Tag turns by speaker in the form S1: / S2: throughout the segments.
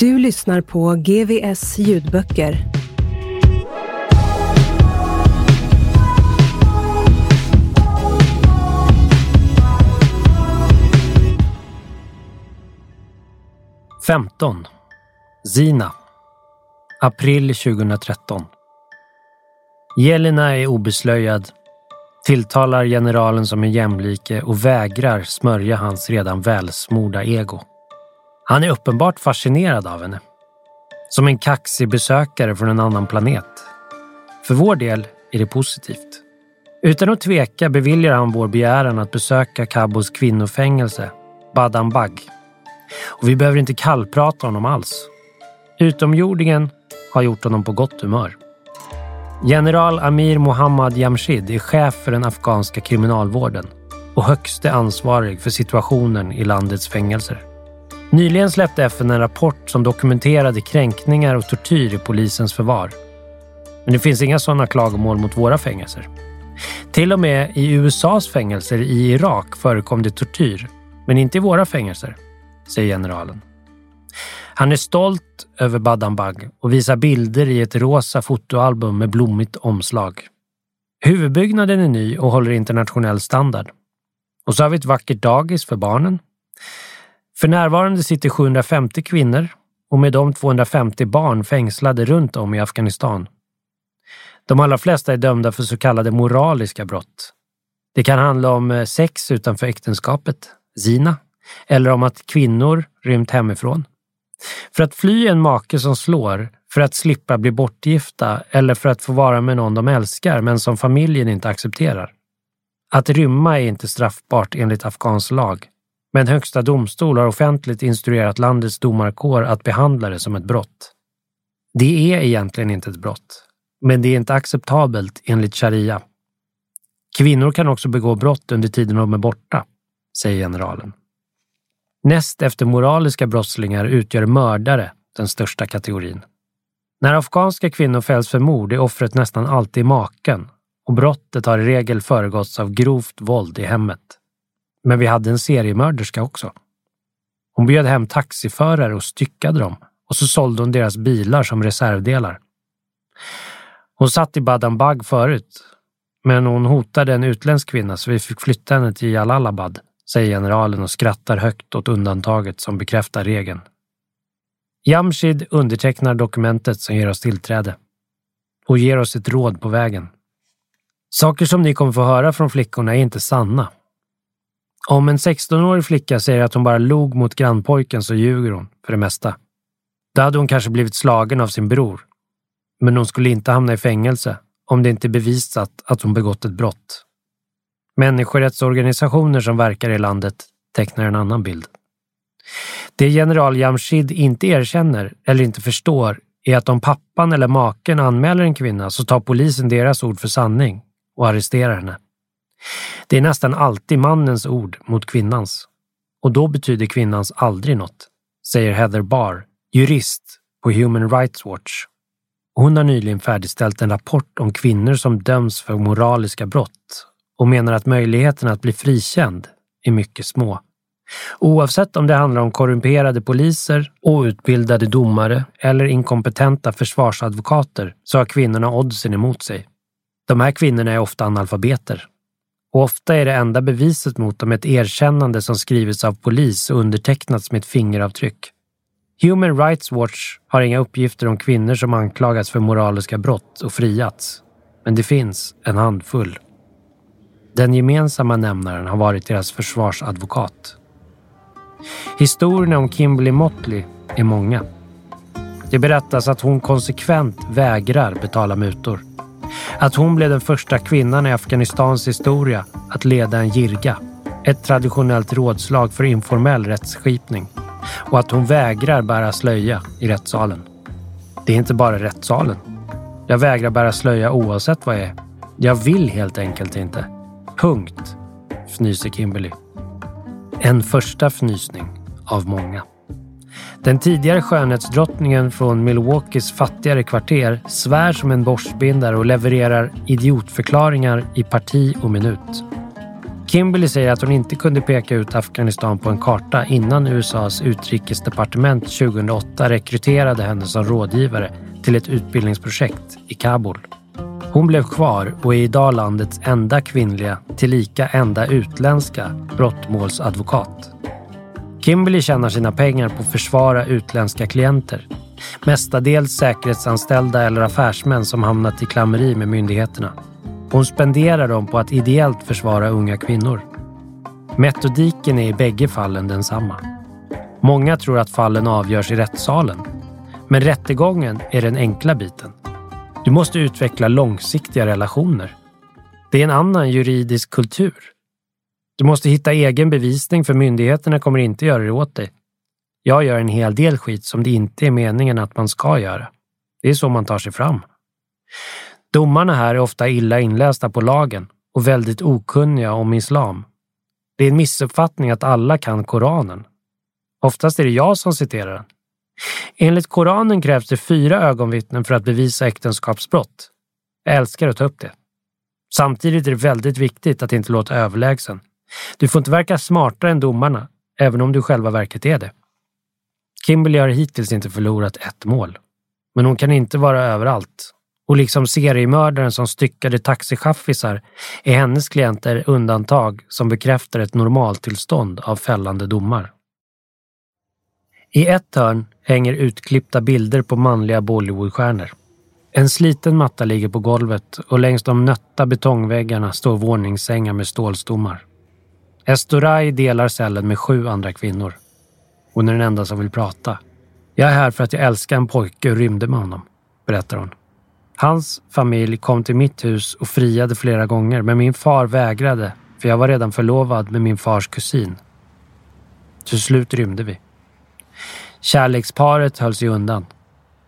S1: Du lyssnar på GVS ljudböcker.
S2: Femton. Zina. April 2013. Jelena är obeslöjad, tilltalar generalen som en jämlike och vägrar smörja hans redan välsmorda ego. Han är uppenbart fascinerad av henne. Som en kaxig besökare från en annan planet. För vår del är det positivt. Utan att tveka beviljar han vår begäran att besöka Kabos kvinnofängelse, Badambag. Och vi behöver inte kallprata honom alls. Utomjordingen har gjort honom på gott humör. General Amir Mohammad Jamshid är chef för den afghanska kriminalvården och högste ansvarig för situationen i landets fängelser. Nyligen släppte FN en rapport som dokumenterade kränkningar och tortyr i polisens förvar. Men det finns inga sådana klagomål mot våra fängelser. Till och med i USAs fängelser i Irak förekom det tortyr, men inte i våra fängelser, säger generalen. Han är stolt över Badambag och visar bilder i ett rosa fotoalbum med blommigt omslag. Huvudbyggnaden är ny och håller internationell standard. Och så har vi ett vackert dagis för barnen. För närvarande sitter 750 kvinnor och med dem 250 barn fängslade runt om i Afghanistan. De allra flesta är dömda för så kallade moraliska brott. Det kan handla om eh, sex utanför äktenskapet, zina, eller om att kvinnor rymt hemifrån. För att fly en make som slår, för att slippa bli bortgifta eller för att få vara med någon de älskar men som familjen inte accepterar. Att rymma är inte straffbart enligt afghansk lag, men Högsta domstol har offentligt instruerat landets domarkår att behandla det som ett brott. Det är egentligen inte ett brott, men det är inte acceptabelt enligt sharia. Kvinnor kan också begå brott under tiden de är borta, säger generalen. Näst efter moraliska brottslingar utgör mördare den största kategorin. När afghanska kvinnor fälls för mord är offret nästan alltid maken och brottet har i regel föregåtts av grovt våld i hemmet. Men vi hade en seriemörderska också. Hon bjöd hem taxiförare och styckade dem och så sålde hon deras bilar som reservdelar. Hon satt i Badambag förut, men hon hotade en utländsk kvinna så vi fick flytta henne till Jalalabad, säger generalen och skrattar högt åt undantaget som bekräftar regeln. Jamshid undertecknar dokumentet som ger oss tillträde och ger oss ett råd på vägen. Saker som ni kommer få höra från flickorna är inte sanna. Om en 16-årig flicka säger att hon bara log mot grannpojken så ljuger hon, för det mesta. Då hade hon kanske blivit slagen av sin bror. Men hon skulle inte hamna i fängelse om det inte är bevisat att hon begått ett brott. Människorättsorganisationer som verkar i landet tecknar en annan bild. Det general Jamshid inte erkänner eller inte förstår är att om pappan eller maken anmäler en kvinna så tar polisen deras ord för sanning och arresterar henne. Det är nästan alltid mannens ord mot kvinnans. Och då betyder kvinnans aldrig något, säger Heather Barr, jurist på Human Rights Watch. Hon har nyligen färdigställt en rapport om kvinnor som döms för moraliska brott och menar att möjligheterna att bli frikänd är mycket små. Oavsett om det handlar om korrumperade poliser, outbildade domare eller inkompetenta försvarsadvokater så har kvinnorna oddsen emot sig. De här kvinnorna är ofta analfabeter och ofta är det enda beviset mot dem ett erkännande som skrivits av polis och undertecknats med ett fingeravtryck. Human Rights Watch har inga uppgifter om kvinnor som anklagats för moraliska brott och friats. Men det finns en handfull. Den gemensamma nämnaren har varit deras försvarsadvokat. Historierna om Kimberly Motley är många. Det berättas att hon konsekvent vägrar betala mutor. Att hon blev den första kvinnan i Afghanistans historia att leda en jirga, ett traditionellt rådslag för informell rättsskipning och att hon vägrar bära slöja i rättssalen. Det är inte bara rättssalen. Jag vägrar bära slöja oavsett vad jag är. Jag vill helt enkelt inte. Punkt, fnyser Kimberly. En första fnysning av många. Den tidigare skönhetsdrottningen från Milwaukees fattigare kvarter svär som en borstbindare och levererar idiotförklaringar i parti och minut. Kimberly säger att hon inte kunde peka ut Afghanistan på en karta innan USAs utrikesdepartement 2008 rekryterade henne som rådgivare till ett utbildningsprojekt i Kabul. Hon blev kvar och är idag landets enda kvinnliga, tillika enda utländska brottmålsadvokat. Kimberly tjänar sina pengar på att försvara utländska klienter. Mestadels säkerhetsanställda eller affärsmän som hamnat i klammeri med myndigheterna. Hon spenderar dem på att ideellt försvara unga kvinnor. Metodiken är i bägge fallen densamma. Många tror att fallen avgörs i rättssalen. Men rättegången är den enkla biten. Du måste utveckla långsiktiga relationer. Det är en annan juridisk kultur. Du måste hitta egen bevisning för myndigheterna kommer inte göra det åt dig. Jag gör en hel del skit som det inte är meningen att man ska göra. Det är så man tar sig fram. Domarna här är ofta illa inlästa på lagen och väldigt okunniga om islam. Det är en missuppfattning att alla kan Koranen. Oftast är det jag som citerar den. Enligt Koranen krävs det fyra ögonvittnen för att bevisa äktenskapsbrott. Jag älskar att ta upp det. Samtidigt är det väldigt viktigt att inte låta överlägsen. Du får inte verka smartare än domarna, även om du själva verket är det. Kimberly har hittills inte förlorat ett mål. Men hon kan inte vara överallt. Och liksom seriemördaren som styckade taxichaffisar är hennes klienter undantag som bekräftar ett normaltillstånd av fällande domar. I ett hörn hänger utklippta bilder på manliga Bollywoodstjärnor. En sliten matta ligger på golvet och längs de nötta betongväggarna står våningssängar med stålstommar. Estorai delar cellen med sju andra kvinnor. Hon är den enda som vill prata. Jag är här för att jag älskar en pojke och rymde med honom, berättar hon. Hans familj kom till mitt hus och friade flera gånger, men min far vägrade för jag var redan förlovad med min fars kusin. Till slut rymde vi. Kärleksparet höll sig undan.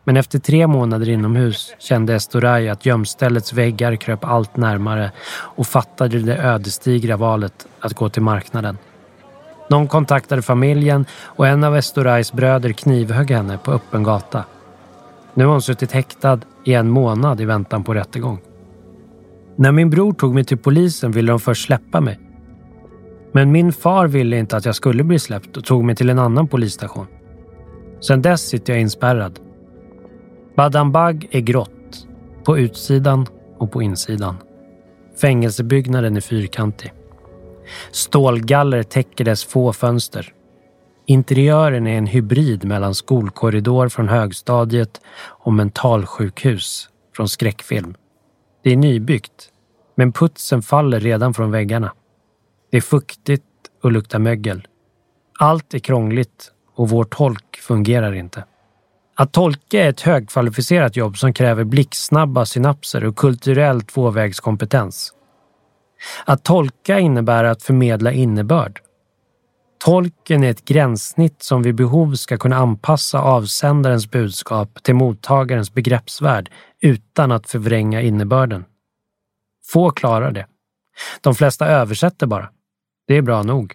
S2: Men efter tre månader inomhus kände Estoray att gömställets väggar kröp allt närmare och fattade det ödesdigra valet att gå till marknaden. Någon kontaktade familjen och en av Estorays bröder knivhögg henne på öppen gata. Nu har hon suttit häktad i en månad i väntan på rättegång. När min bror tog mig till polisen ville de först släppa mig. Men min far ville inte att jag skulle bli släppt och tog mig till en annan polisstation. Sedan dess sitter jag inspärrad. Badambag är grått, på utsidan och på insidan. Fängelsebyggnaden är fyrkantig. Stålgaller täcker dess få fönster. Interiören är en hybrid mellan skolkorridor från högstadiet och mentalsjukhus från skräckfilm. Det är nybyggt, men putsen faller redan från väggarna. Det är fuktigt och luktar mögel. Allt är krångligt och vår tolk fungerar inte. Att tolka är ett högkvalificerat jobb som kräver blixtsnabba synapser och kulturell tvåvägskompetens. Att tolka innebär att förmedla innebörd. Tolken är ett gränssnitt som vid behov ska kunna anpassa avsändarens budskap till mottagarens begreppsvärld utan att förvränga innebörden. Få klarar det. De flesta översätter bara. Det är bra nog.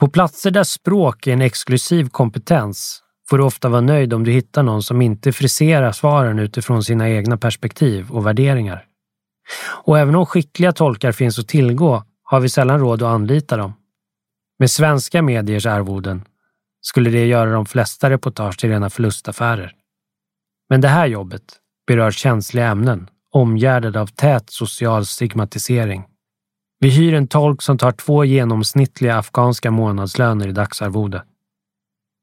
S2: På platser där språk är en exklusiv kompetens får du ofta vara nöjd om du hittar någon som inte friserar svaren utifrån sina egna perspektiv och värderingar. Och även om skickliga tolkar finns att tillgå har vi sällan råd att anlita dem. Med svenska mediers arvoden skulle det göra de flesta reportage till rena förlustaffärer. Men det här jobbet berör känsliga ämnen omgärdade av tät social stigmatisering. Vi hyr en tolk som tar två genomsnittliga afghanska månadslöner i dagsarvode.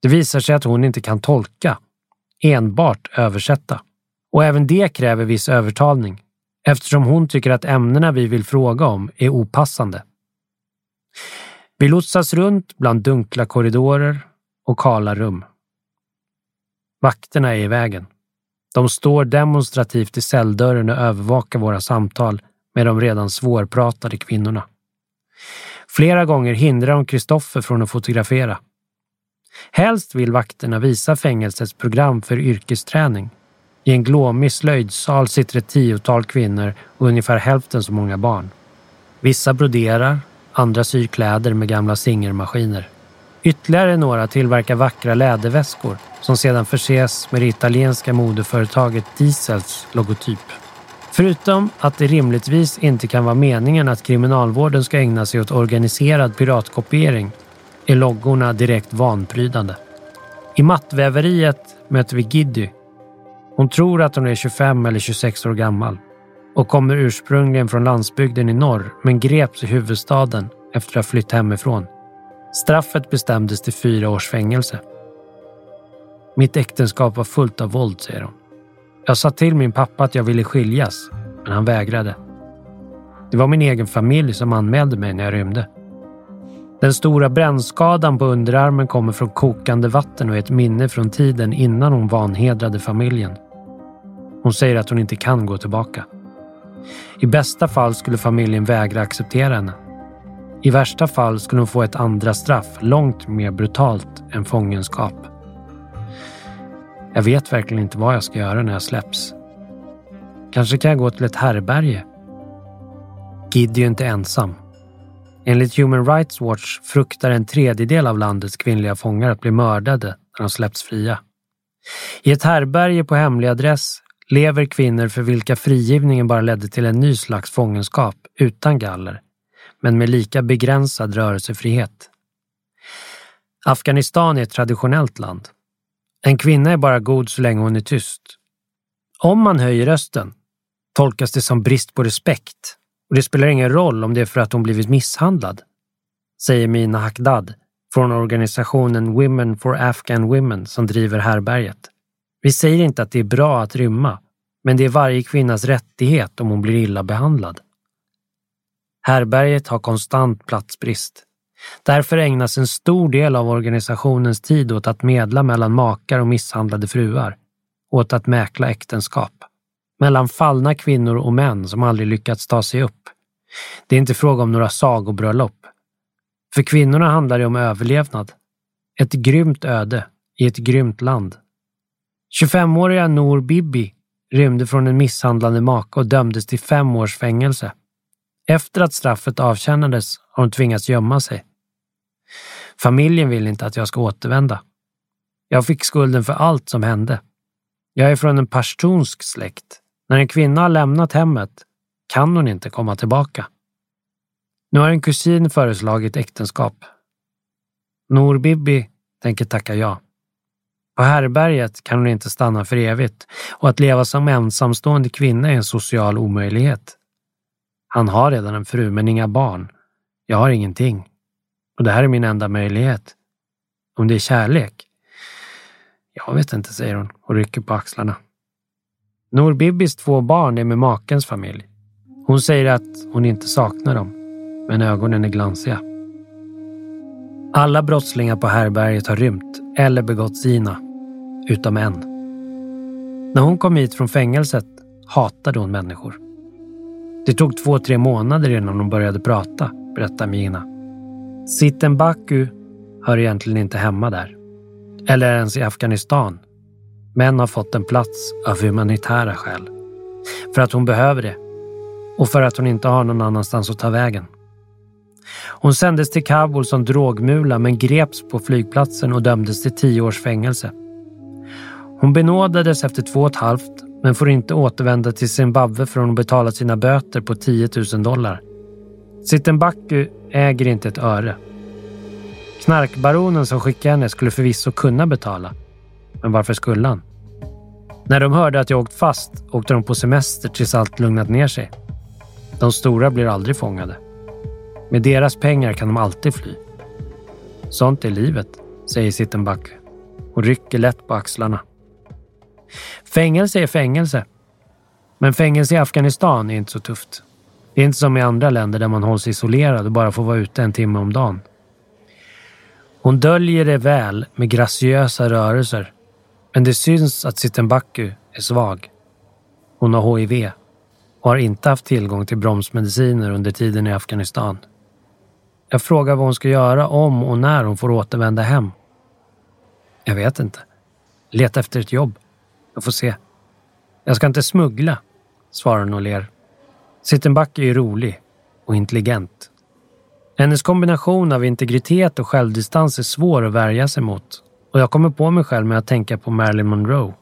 S2: Det visar sig att hon inte kan tolka, enbart översätta. Och även det kräver viss övertalning eftersom hon tycker att ämnena vi vill fråga om är opassande. Vi lotsas runt bland dunkla korridorer och kala rum. Vakterna är i vägen. De står demonstrativt i celldörren och övervakar våra samtal med de redan svårpratade kvinnorna. Flera gånger hindrar de Kristoffer från att fotografera. Helst vill vakterna visa fängelsets program för yrkesträning. I en glåmig slöjdsal sitter ett tiotal kvinnor och ungefär hälften så många barn. Vissa broderar, andra syr kläder med gamla singermaskiner. Ytterligare några tillverkar vackra läderväskor som sedan förses med det italienska modeföretaget Diesels logotyp. Förutom att det rimligtvis inte kan vara meningen att kriminalvården ska ägna sig åt organiserad piratkopiering är loggorna direkt vanprydande. I mattväveriet möter vi Giddy. Hon tror att hon är 25 eller 26 år gammal och kommer ursprungligen från landsbygden i norr men greps i huvudstaden efter att ha flytt hemifrån. Straffet bestämdes till fyra års fängelse. Mitt äktenskap var fullt av våld, säger hon. Jag sa till min pappa att jag ville skiljas, men han vägrade. Det var min egen familj som anmälde mig när jag rymde. Den stora brännskadan på underarmen kommer från kokande vatten och är ett minne från tiden innan hon vanhedrade familjen. Hon säger att hon inte kan gå tillbaka. I bästa fall skulle familjen vägra acceptera henne. I värsta fall skulle hon få ett andra straff långt mer brutalt än fångenskap. Jag vet verkligen inte vad jag ska göra när jag släpps. Kanske kan jag gå till ett härberge. Giddy är inte ensam. Enligt Human Rights Watch fruktar en tredjedel av landets kvinnliga fångar att bli mördade när de släpps fria. I ett härberge på hemlig adress lever kvinnor för vilka frigivningen bara ledde till en ny slags fångenskap utan galler, men med lika begränsad rörelsefrihet. Afghanistan är ett traditionellt land. En kvinna är bara god så länge hon är tyst. Om man höjer rösten tolkas det som brist på respekt och det spelar ingen roll om det är för att hon blivit misshandlad, säger Mina Hakdad från organisationen Women for Afghan Women som driver härberget. Vi säger inte att det är bra att rymma, men det är varje kvinnas rättighet om hon blir illa behandlad. Härberget har konstant platsbrist. Därför ägnas en stor del av organisationens tid åt att medla mellan makar och misshandlade fruar, åt att mäkla äktenskap. Mellan fallna kvinnor och män som aldrig lyckats ta sig upp. Det är inte fråga om några sagobröllop. För kvinnorna handlar det om överlevnad. Ett grymt öde i ett grymt land. 25-åriga Noor Bibi rymde från en misshandlande make och dömdes till fem års fängelse. Efter att straffet avtjänades har hon tvingats gömma sig. Familjen vill inte att jag ska återvända. Jag fick skulden för allt som hände. Jag är från en pashtunsk släkt. När en kvinna har lämnat hemmet kan hon inte komma tillbaka. Nu har en kusin föreslagit äktenskap. Norbibi tänker tacka ja. På härberget kan hon inte stanna för evigt och att leva som ensamstående kvinna är en social omöjlighet. Han har redan en fru men inga barn. Jag har ingenting. Och det här är min enda möjlighet. Om det är kärlek? Jag vet inte, säger hon och rycker på axlarna. Nour Bibis två barn är med makens familj. Hon säger att hon inte saknar dem, men ögonen är glansiga. Alla brottslingar på härberget har rymt eller begått sina utom en. När hon kom hit från fängelset hatade hon människor. Det tog två, tre månader innan hon började prata, berättar Mina. Sitten Baku hör egentligen inte hemma där. Eller ens i Afghanistan. Men har fått en plats av humanitära skäl. För att hon behöver det. Och för att hon inte har någon annanstans att ta vägen. Hon sändes till Kabul som drogmula men greps på flygplatsen och dömdes till tio års fängelse. Hon benådades efter två och ett halvt men får inte återvända till Zimbabwe förrän hon betalat sina böter på 10 000 dollar. Sittenbaku äger inte ett öre. Knarkbaronen som skickade henne skulle förvisso kunna betala. Men varför skulle han? När de hörde att jag åkt fast åkte de på semester tills allt lugnat ner sig. De stora blir aldrig fångade. Med deras pengar kan de alltid fly. Sånt är livet, säger Sittenback och rycker lätt på axlarna. Fängelse är fängelse. Men fängelse i Afghanistan är inte så tufft. Det är inte som i andra länder där man hålls isolerad och bara får vara ute en timme om dagen. Hon döljer det väl med graciösa rörelser. Men det syns att Sittenbaku är svag. Hon har HIV och har inte haft tillgång till bromsmediciner under tiden i Afghanistan. Jag frågar vad hon ska göra om och när hon får återvända hem. Jag vet inte. Leta efter ett jobb. Jag får se. Jag ska inte smuggla, svarar hon och ler. Sittenback är rolig och intelligent. Hennes kombination av integritet och självdistans är svår att värja sig mot och jag kommer på mig själv med att tänka på Marilyn Monroe.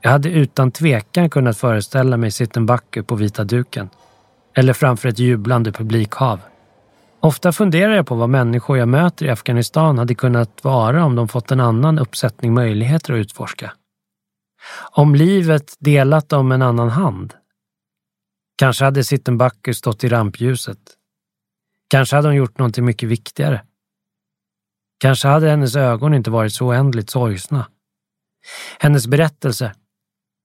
S2: Jag hade utan tvekan kunnat föreställa mig Sittenbacke på vita duken. Eller framför ett jublande publikhav. Ofta funderar jag på vad människor jag möter i Afghanistan hade kunnat vara om de fått en annan uppsättning möjligheter att utforska. Om livet delat dem en annan hand. Kanske hade Sittenbacke stått i rampljuset. Kanske hade hon gjort någonting mycket viktigare. Kanske hade hennes ögon inte varit så oändligt sorgsna. Hennes berättelse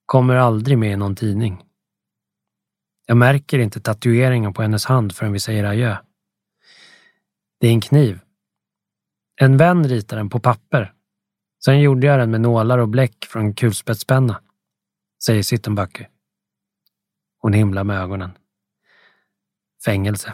S2: kommer aldrig med i någon tidning. Jag märker inte tatueringen på hennes hand förrän vi säger adjö. Det är en kniv. En vän ritade den på papper. Sen gjorde jag den med nålar och bläck från kulspetspenna, säger Sittenbacke. Hon himlar med ögonen. Fängelse.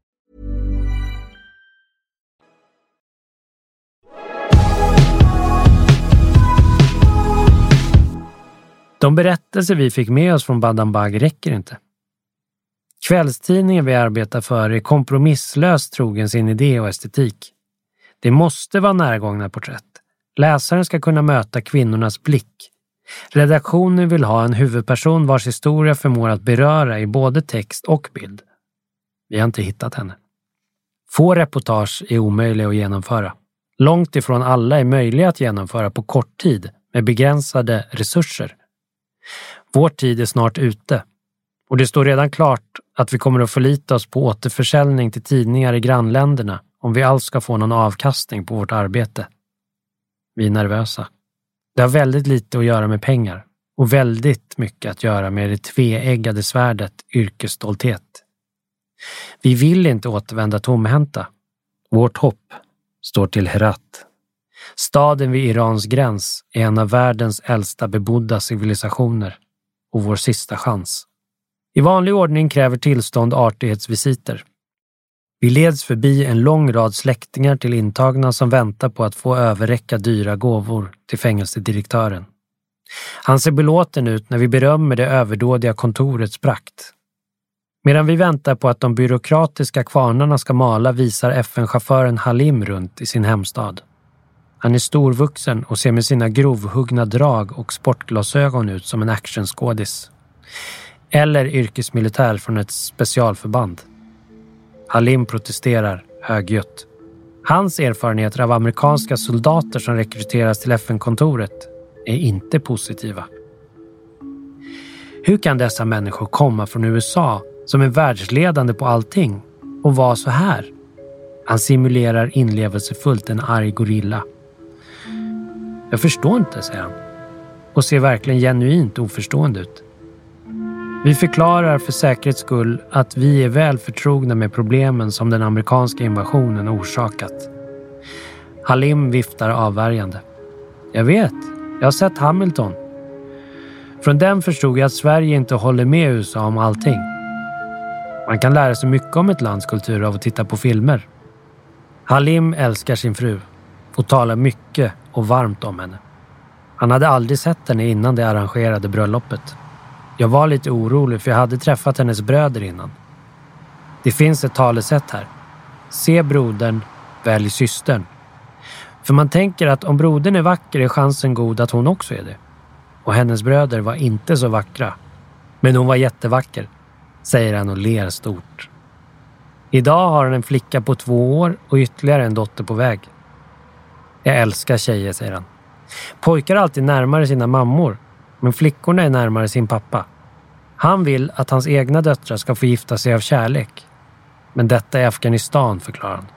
S2: De berättelser vi fick med oss från Badambag räcker inte. Kvällstidningen vi arbetar för är kompromisslöst trogen sin idé och estetik. Det måste vara närgångna porträtt. Läsaren ska kunna möta kvinnornas blick. Redaktionen vill ha en huvudperson vars historia förmår att beröra i både text och bild. Vi har inte hittat henne. Få reportage är omöjliga att genomföra. Långt ifrån alla är möjliga att genomföra på kort tid med begränsade resurser. Vår tid är snart ute och det står redan klart att vi kommer att förlita oss på återförsäljning till tidningar i grannländerna om vi alls ska få någon avkastning på vårt arbete. Vi är nervösa. Det har väldigt lite att göra med pengar och väldigt mycket att göra med det tveeggade svärdet yrkesstolthet. Vi vill inte återvända tomhänta. Vårt hopp står till Herat. Staden vid Irans gräns är en av världens äldsta bebodda civilisationer och vår sista chans. I vanlig ordning kräver tillstånd artighetsvisiter. Vi leds förbi en lång rad släktingar till intagna som väntar på att få överräcka dyra gåvor till fängelsedirektören. Han ser belåten ut när vi berömmer det överdådiga kontorets prakt. Medan vi väntar på att de byråkratiska kvarnarna ska mala visar FN-chauffören Halim runt i sin hemstad. Han är storvuxen och ser med sina grovhuggna drag och sportglasögon ut som en actionskådis. Eller yrkesmilitär från ett specialförband. Halim protesterar högljutt. Hans erfarenheter av amerikanska soldater som rekryteras till FN-kontoret är inte positiva. Hur kan dessa människor komma från USA som är världsledande på allting och vara så här? Han simulerar inlevelsefullt en arg gorilla. Jag förstår inte, säger han. och ser verkligen genuint oförstående ut. Vi förklarar för säkerhets skull att vi är väl förtrogna med problemen som den amerikanska invasionen orsakat. Halim viftar avvärjande. Jag vet, jag har sett Hamilton. Från den förstod jag att Sverige inte håller med USA om allting. Man kan lära sig mycket om ett lands kultur av att titta på filmer. Halim älskar sin fru och talar mycket och varmt om henne. Han hade aldrig sett henne innan det arrangerade bröllopet. Jag var lite orolig för jag hade träffat hennes bröder innan. Det finns ett talesätt här. Se brodern, välj systern. För man tänker att om brodern är vacker är chansen god att hon också är det. Och hennes bröder var inte så vackra. Men hon var jättevacker, säger han och ler stort. Idag har han en flicka på två år och ytterligare en dotter på väg. Jag älskar tjejer, säger han. Pojkar är alltid närmare sina mammor, men flickorna är närmare sin pappa. Han vill att hans egna döttrar ska få gifta sig av kärlek. Men detta är Afghanistan, förklarar han.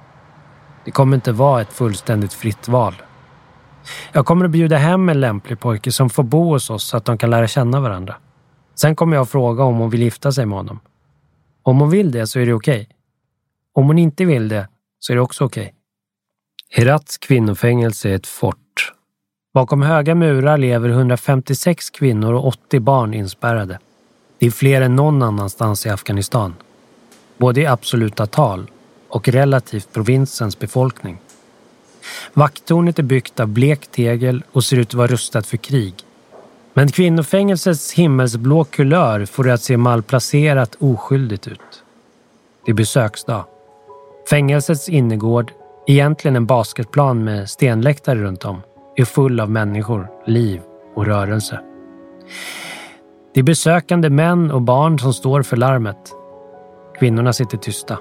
S2: Det kommer inte vara ett fullständigt fritt val. Jag kommer att bjuda hem en lämplig pojke som får bo hos oss så att de kan lära känna varandra. Sen kommer jag fråga om hon vill gifta sig med honom. Om hon vill det så är det okej. Okay. Om hon inte vill det så är det också okej. Okay. Herats kvinnofängelse är ett fort. Bakom höga murar lever 156 kvinnor och 80 barn inspärrade. Det är fler än någon annanstans i Afghanistan. Både i absoluta tal och relativt provinsens befolkning. Vakttornet är byggt av blekt tegel och ser ut att vara rustat för krig. Men kvinnofängelsets himmelsblå kulör får det att se malplacerat oskyldigt ut. Det är besöksdag. Fängelsets innergård, egentligen en basketplan med stenläktare runt om, är full av människor, liv och rörelse. Det är besökande män och barn som står för larmet. Kvinnorna sitter tysta.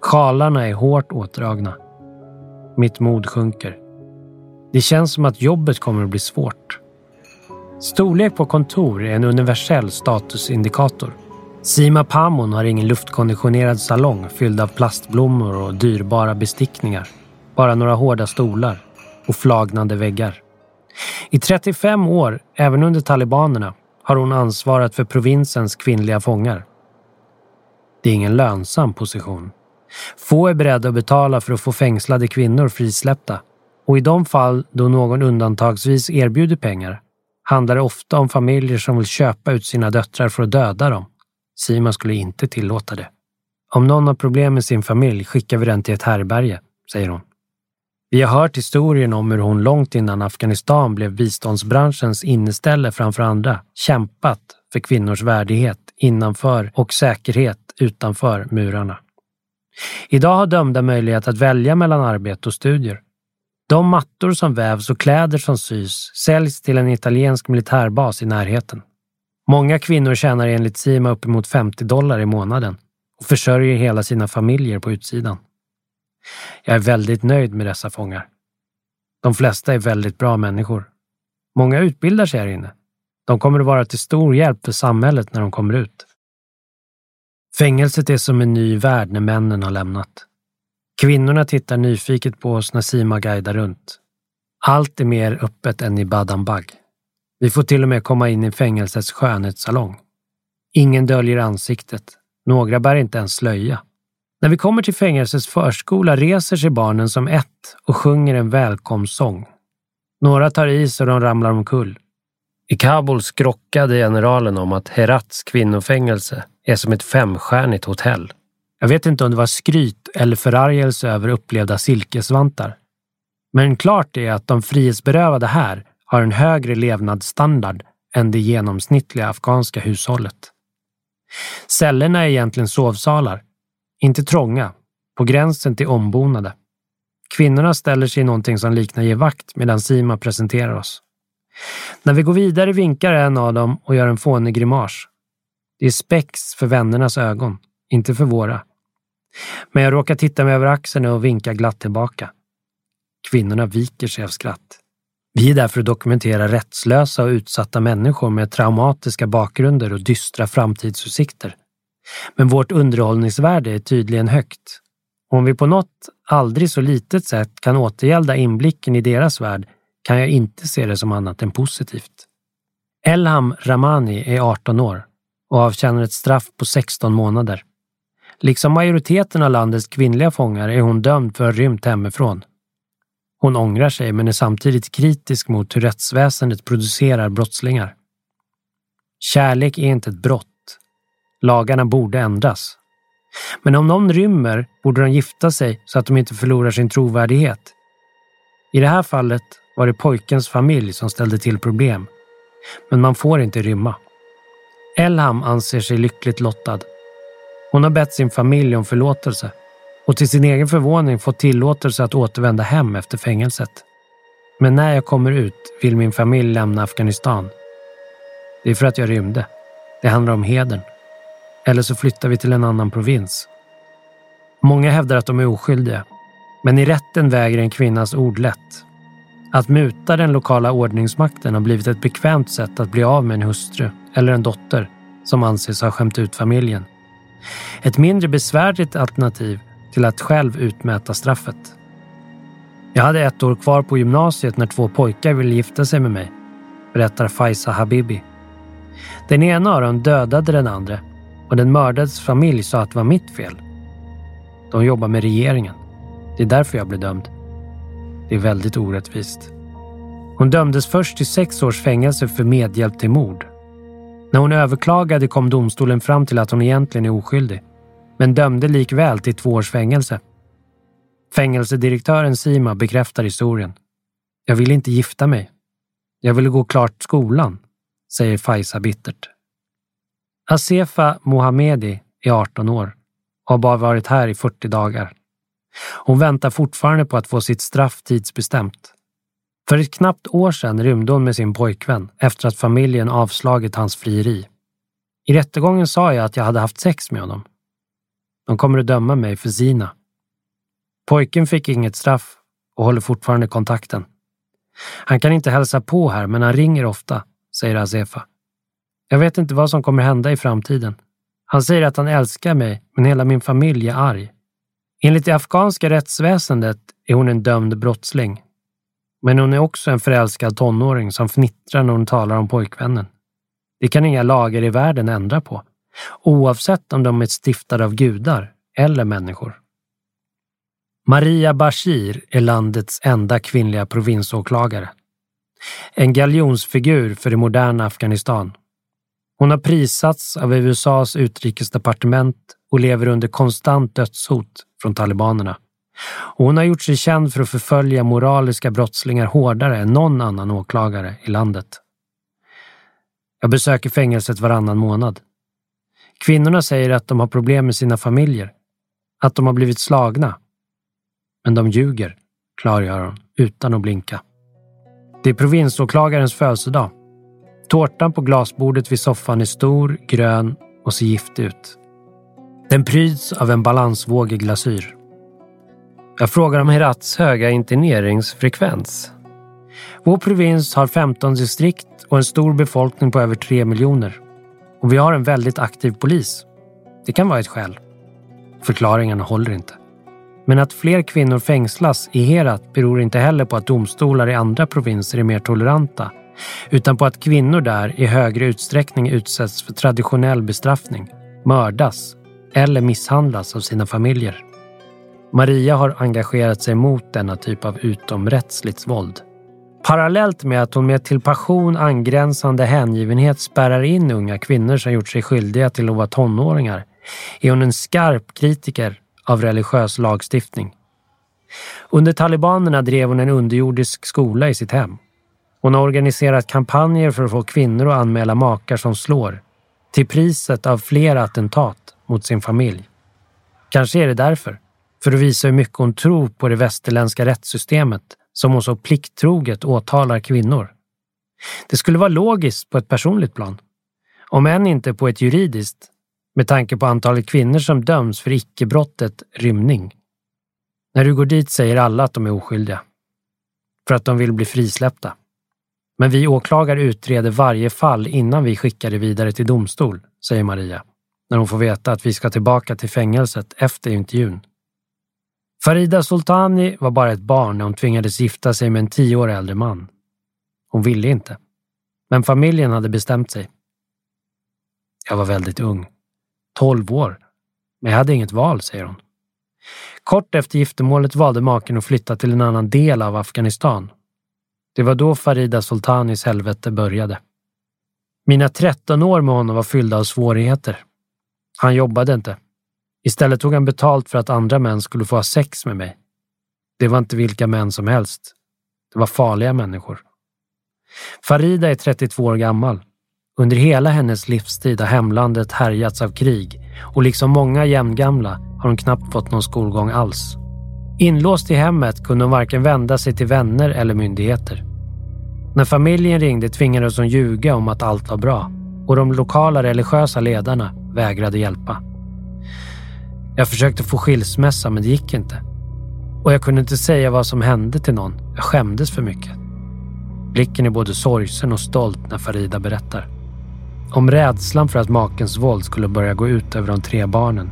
S2: Sjalarna är hårt åtdragna. Mitt mod sjunker. Det känns som att jobbet kommer att bli svårt. Storlek på kontor är en universell statusindikator. Sima Pamon har ingen luftkonditionerad salong fylld av plastblommor och dyrbara bestickningar. Bara några hårda stolar och flagnande väggar. I 35 år, även under talibanerna, har hon ansvarat för provinsens kvinnliga fångar. Det är ingen lönsam position. Få är beredda att betala för att få fängslade kvinnor frisläppta och i de fall då någon undantagsvis erbjuder pengar handlar det ofta om familjer som vill köpa ut sina döttrar för att döda dem. Simon skulle inte tillåta det. Om någon har problem med sin familj skickar vi den till ett härberge, säger hon. Vi har hört historien om hur hon långt innan Afghanistan blev biståndsbranschens inneställe framför andra kämpat för kvinnors värdighet innanför och säkerhet utanför murarna. Idag har dömda möjlighet att välja mellan arbete och studier. De mattor som vävs och kläder som sys säljs till en italiensk militärbas i närheten. Många kvinnor tjänar enligt Sima uppemot 50 dollar i månaden och försörjer hela sina familjer på utsidan. Jag är väldigt nöjd med dessa fångar. De flesta är väldigt bra människor. Många utbildar sig här inne. De kommer att vara till stor hjälp för samhället när de kommer ut. Fängelset är som en ny värld när männen har lämnat. Kvinnorna tittar nyfiket på oss när Sima guidar runt. Allt är mer öppet än i Badambag. Vi får till och med komma in i fängelsets skönhetssalong. Ingen döljer ansiktet. Några bär inte ens slöja. När vi kommer till fängelsets förskola reser sig barnen som ett och sjunger en välkomstsång. Några tar i så de ramlar omkull. I Kabul skrockade generalen om att Herats kvinnofängelse är som ett femstjärnigt hotell. Jag vet inte om det var skryt eller förargelse över upplevda silkesvantar. Men klart är att de frihetsberövade här har en högre levnadsstandard än det genomsnittliga afghanska hushållet. Cellerna är egentligen sovsalar, inte trånga, på gränsen till ombonade. Kvinnorna ställer sig i någonting som liknar gevakt medan Sima presenterar oss. När vi går vidare vinkar en av dem och gör en fånig grimas. Det är spex för vännernas ögon, inte för våra. Men jag råkar titta mig över axeln och vinka glatt tillbaka. Kvinnorna viker sig av skratt. Vi är där för att dokumentera rättslösa och utsatta människor med traumatiska bakgrunder och dystra framtidsutsikter. Men vårt underhållningsvärde är tydligen högt. Om vi på något aldrig så litet sätt kan återgälda inblicken i deras värld kan jag inte se det som annat än positivt. Elham Ramani är 18 år och avtjänar ett straff på 16 månader. Liksom majoriteten av landets kvinnliga fångar är hon dömd för att ha rymt hemifrån. Hon ångrar sig men är samtidigt kritisk mot hur rättsväsendet producerar brottslingar. Kärlek är inte ett brott. Lagarna borde ändras. Men om någon rymmer borde de gifta sig så att de inte förlorar sin trovärdighet. I det här fallet var det pojkens familj som ställde till problem. Men man får inte rymma. Elham anser sig lyckligt lottad. Hon har bett sin familj om förlåtelse och till sin egen förvåning fått tillåtelse att återvända hem efter fängelset. Men när jag kommer ut vill min familj lämna Afghanistan. Det är för att jag rymde. Det handlar om hedern. Eller så flyttar vi till en annan provins. Många hävdar att de är oskyldiga. Men i rätten väger en kvinnas ord lätt. Att muta den lokala ordningsmakten har blivit ett bekvämt sätt att bli av med en hustru eller en dotter som anses ha skämt ut familjen. Ett mindre besvärligt alternativ till att själv utmäta straffet. Jag hade ett år kvar på gymnasiet när två pojkar ville gifta sig med mig, berättar Faisa Habibi. Den ena av dem dödade den andra och den mördades familj sa att det var mitt fel. De jobbar med regeringen. Det är därför jag blev dömd. Det är väldigt orättvist. Hon dömdes först till sex års fängelse för medhjälp till mord. När hon överklagade kom domstolen fram till att hon egentligen är oskyldig, men dömde likväl till två års fängelse. Fängelsedirektören Sima bekräftar historien. Jag ville inte gifta mig. Jag ville gå klart skolan, säger Faisa bittert. Asefa Mohamedi är 18 år och har bara varit här i 40 dagar. Hon väntar fortfarande på att få sitt straff tidsbestämt. För ett knappt år sedan rymde hon med sin pojkvän efter att familjen avslagit hans frieri. I rättegången sa jag att jag hade haft sex med honom. De kommer att döma mig för zina. Pojken fick inget straff och håller fortfarande kontakten. Han kan inte hälsa på här, men han ringer ofta, säger Azefa. Jag vet inte vad som kommer hända i framtiden. Han säger att han älskar mig, men hela min familj är arg. Enligt det afghanska rättsväsendet är hon en dömd brottsling. Men hon är också en förälskad tonåring som fnittrar när hon talar om pojkvännen. Det kan inga lagar i världen ändra på, oavsett om de är stiftade av gudar eller människor. Maria Bashir är landets enda kvinnliga provinsåklagare. En galjonsfigur för det moderna Afghanistan. Hon har prisats av USAs utrikesdepartement och lever under konstant dödshot från talibanerna. Och hon har gjort sig känd för att förfölja moraliska brottslingar hårdare än någon annan åklagare i landet. Jag besöker fängelset varannan månad. Kvinnorna säger att de har problem med sina familjer, att de har blivit slagna. Men de ljuger, klargör hon utan att blinka. Det är provinsåklagarens födelsedag. Tårtan på glasbordet vid soffan är stor, grön och ser giftig ut. Den pryds av en balansvågig glasyr. Jag frågar om Herats höga interneringsfrekvens. Vår provins har 15 distrikt och en stor befolkning på över 3 miljoner. Och vi har en väldigt aktiv polis. Det kan vara ett skäl. Förklaringarna håller inte. Men att fler kvinnor fängslas i Herat beror inte heller på att domstolar i andra provinser är mer toleranta, utan på att kvinnor där i högre utsträckning utsätts för traditionell bestraffning, mördas eller misshandlas av sina familjer. Maria har engagerat sig mot denna typ av utomrättsligt våld. Parallellt med att hon med till passion angränsande hängivenhet spärrar in unga kvinnor som gjort sig skyldiga till att vara tonåringar är hon en skarp kritiker av religiös lagstiftning. Under talibanerna drev hon en underjordisk skola i sitt hem. Hon har organiserat kampanjer för att få kvinnor att anmäla makar som slår, till priset av flera attentat mot sin familj. Kanske är det därför, för att visa hur mycket hon tror på det västerländska rättssystemet som hon så plikttroget åtalar kvinnor. Det skulle vara logiskt på ett personligt plan, om än inte på ett juridiskt, med tanke på antalet kvinnor som döms för icke-brottet rymning. När du går dit säger alla att de är oskyldiga. För att de vill bli frisläppta. Men vi åklagare utreder varje fall innan vi skickar det vidare till domstol, säger Maria, när hon får veta att vi ska tillbaka till fängelset efter intervjun. Farida Sultani var bara ett barn när hon tvingades gifta sig med en tio år äldre man, Hon ville inte. Men familjen hade bestämt sig. Jag var väldigt ung. Tolv år. Men jag hade inget val, säger hon. Kort efter giftermålet valde maken att flytta till en annan del av Afghanistan. Det var då Farida Sultanis helvete började. Mina 13 år med honom var fyllda av svårigheter. Han jobbade inte. Istället tog han betalt för att andra män skulle få ha sex med mig. Det var inte vilka män som helst. Det var farliga människor. Farida är 32 år gammal. Under hela hennes livstid har hemlandet härjats av krig och liksom många jämngamla har hon knappt fått någon skolgång alls. Inlåst i hemmet kunde hon varken vända sig till vänner eller myndigheter. När familjen ringde tvingades hon ljuga om att allt var bra och de lokala religiösa ledarna vägrade hjälpa. Jag försökte få skilsmässa men det gick inte. Och jag kunde inte säga vad som hände till någon. Jag skämdes för mycket. Blicken är både sorgsen och stolt när Farida berättar. Om rädslan för att makens våld skulle börja gå ut över de tre barnen.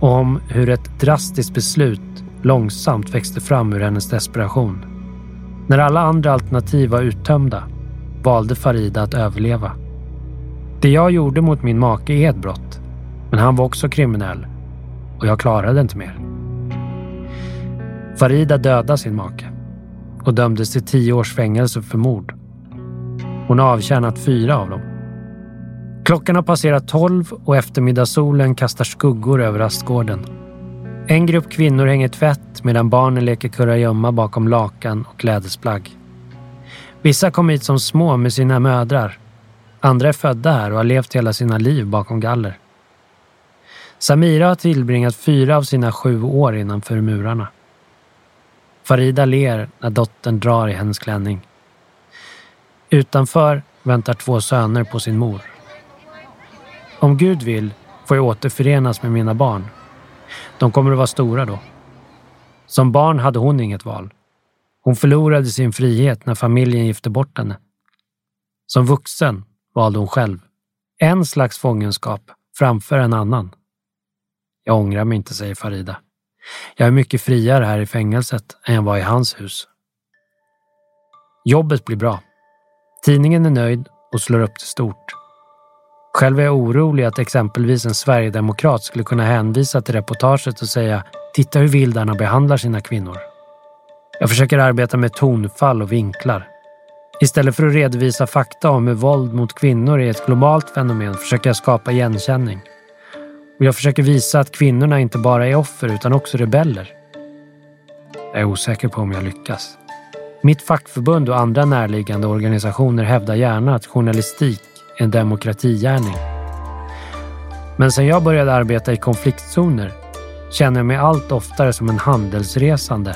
S2: Och om hur ett drastiskt beslut långsamt växte fram ur hennes desperation. När alla andra alternativ var uttömda valde Farida att överleva. Det jag gjorde mot min make är ett brott, men han var också kriminell och jag klarade inte mer. Farida dödade sin make och dömdes till tio års fängelse för mord. Hon har avtjänat fyra av dem. Klockan har passerat tolv och eftermiddagssolen kastar skuggor över rastgården. En grupp kvinnor hänger tvätt medan barnen leker kurragömma bakom lakan och klädesplagg. Vissa kom hit som små med sina mödrar. Andra är födda här och har levt hela sina liv bakom galler. Samira har tillbringat fyra av sina sju år innanför murarna. Farida ler när dottern drar i hennes klänning. Utanför väntar två söner på sin mor. Om Gud vill får jag återförenas med mina barn. De kommer att vara stora då. Som barn hade hon inget val. Hon förlorade sin frihet när familjen gifte bort henne. Som vuxen valde hon själv. En slags fångenskap framför en annan. Jag ångrar mig inte, säger Farida. Jag är mycket friare här i fängelset än jag var i hans hus. Jobbet blir bra. Tidningen är nöjd och slår upp det stort. Själv är jag orolig att exempelvis en sverigedemokrat skulle kunna hänvisa till reportaget och säga “Titta hur vildarna behandlar sina kvinnor”. Jag försöker arbeta med tonfall och vinklar. Istället för att redovisa fakta om hur våld mot kvinnor är ett globalt fenomen försöker jag skapa igenkänning. Och jag försöker visa att kvinnorna inte bara är offer utan också rebeller. Jag är osäker på om jag lyckas. Mitt fackförbund och andra närliggande organisationer hävdar gärna att journalistik är en demokratigärning. Men sen jag började arbeta i konfliktzoner känner jag mig allt oftare som en handelsresande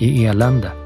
S2: i elände.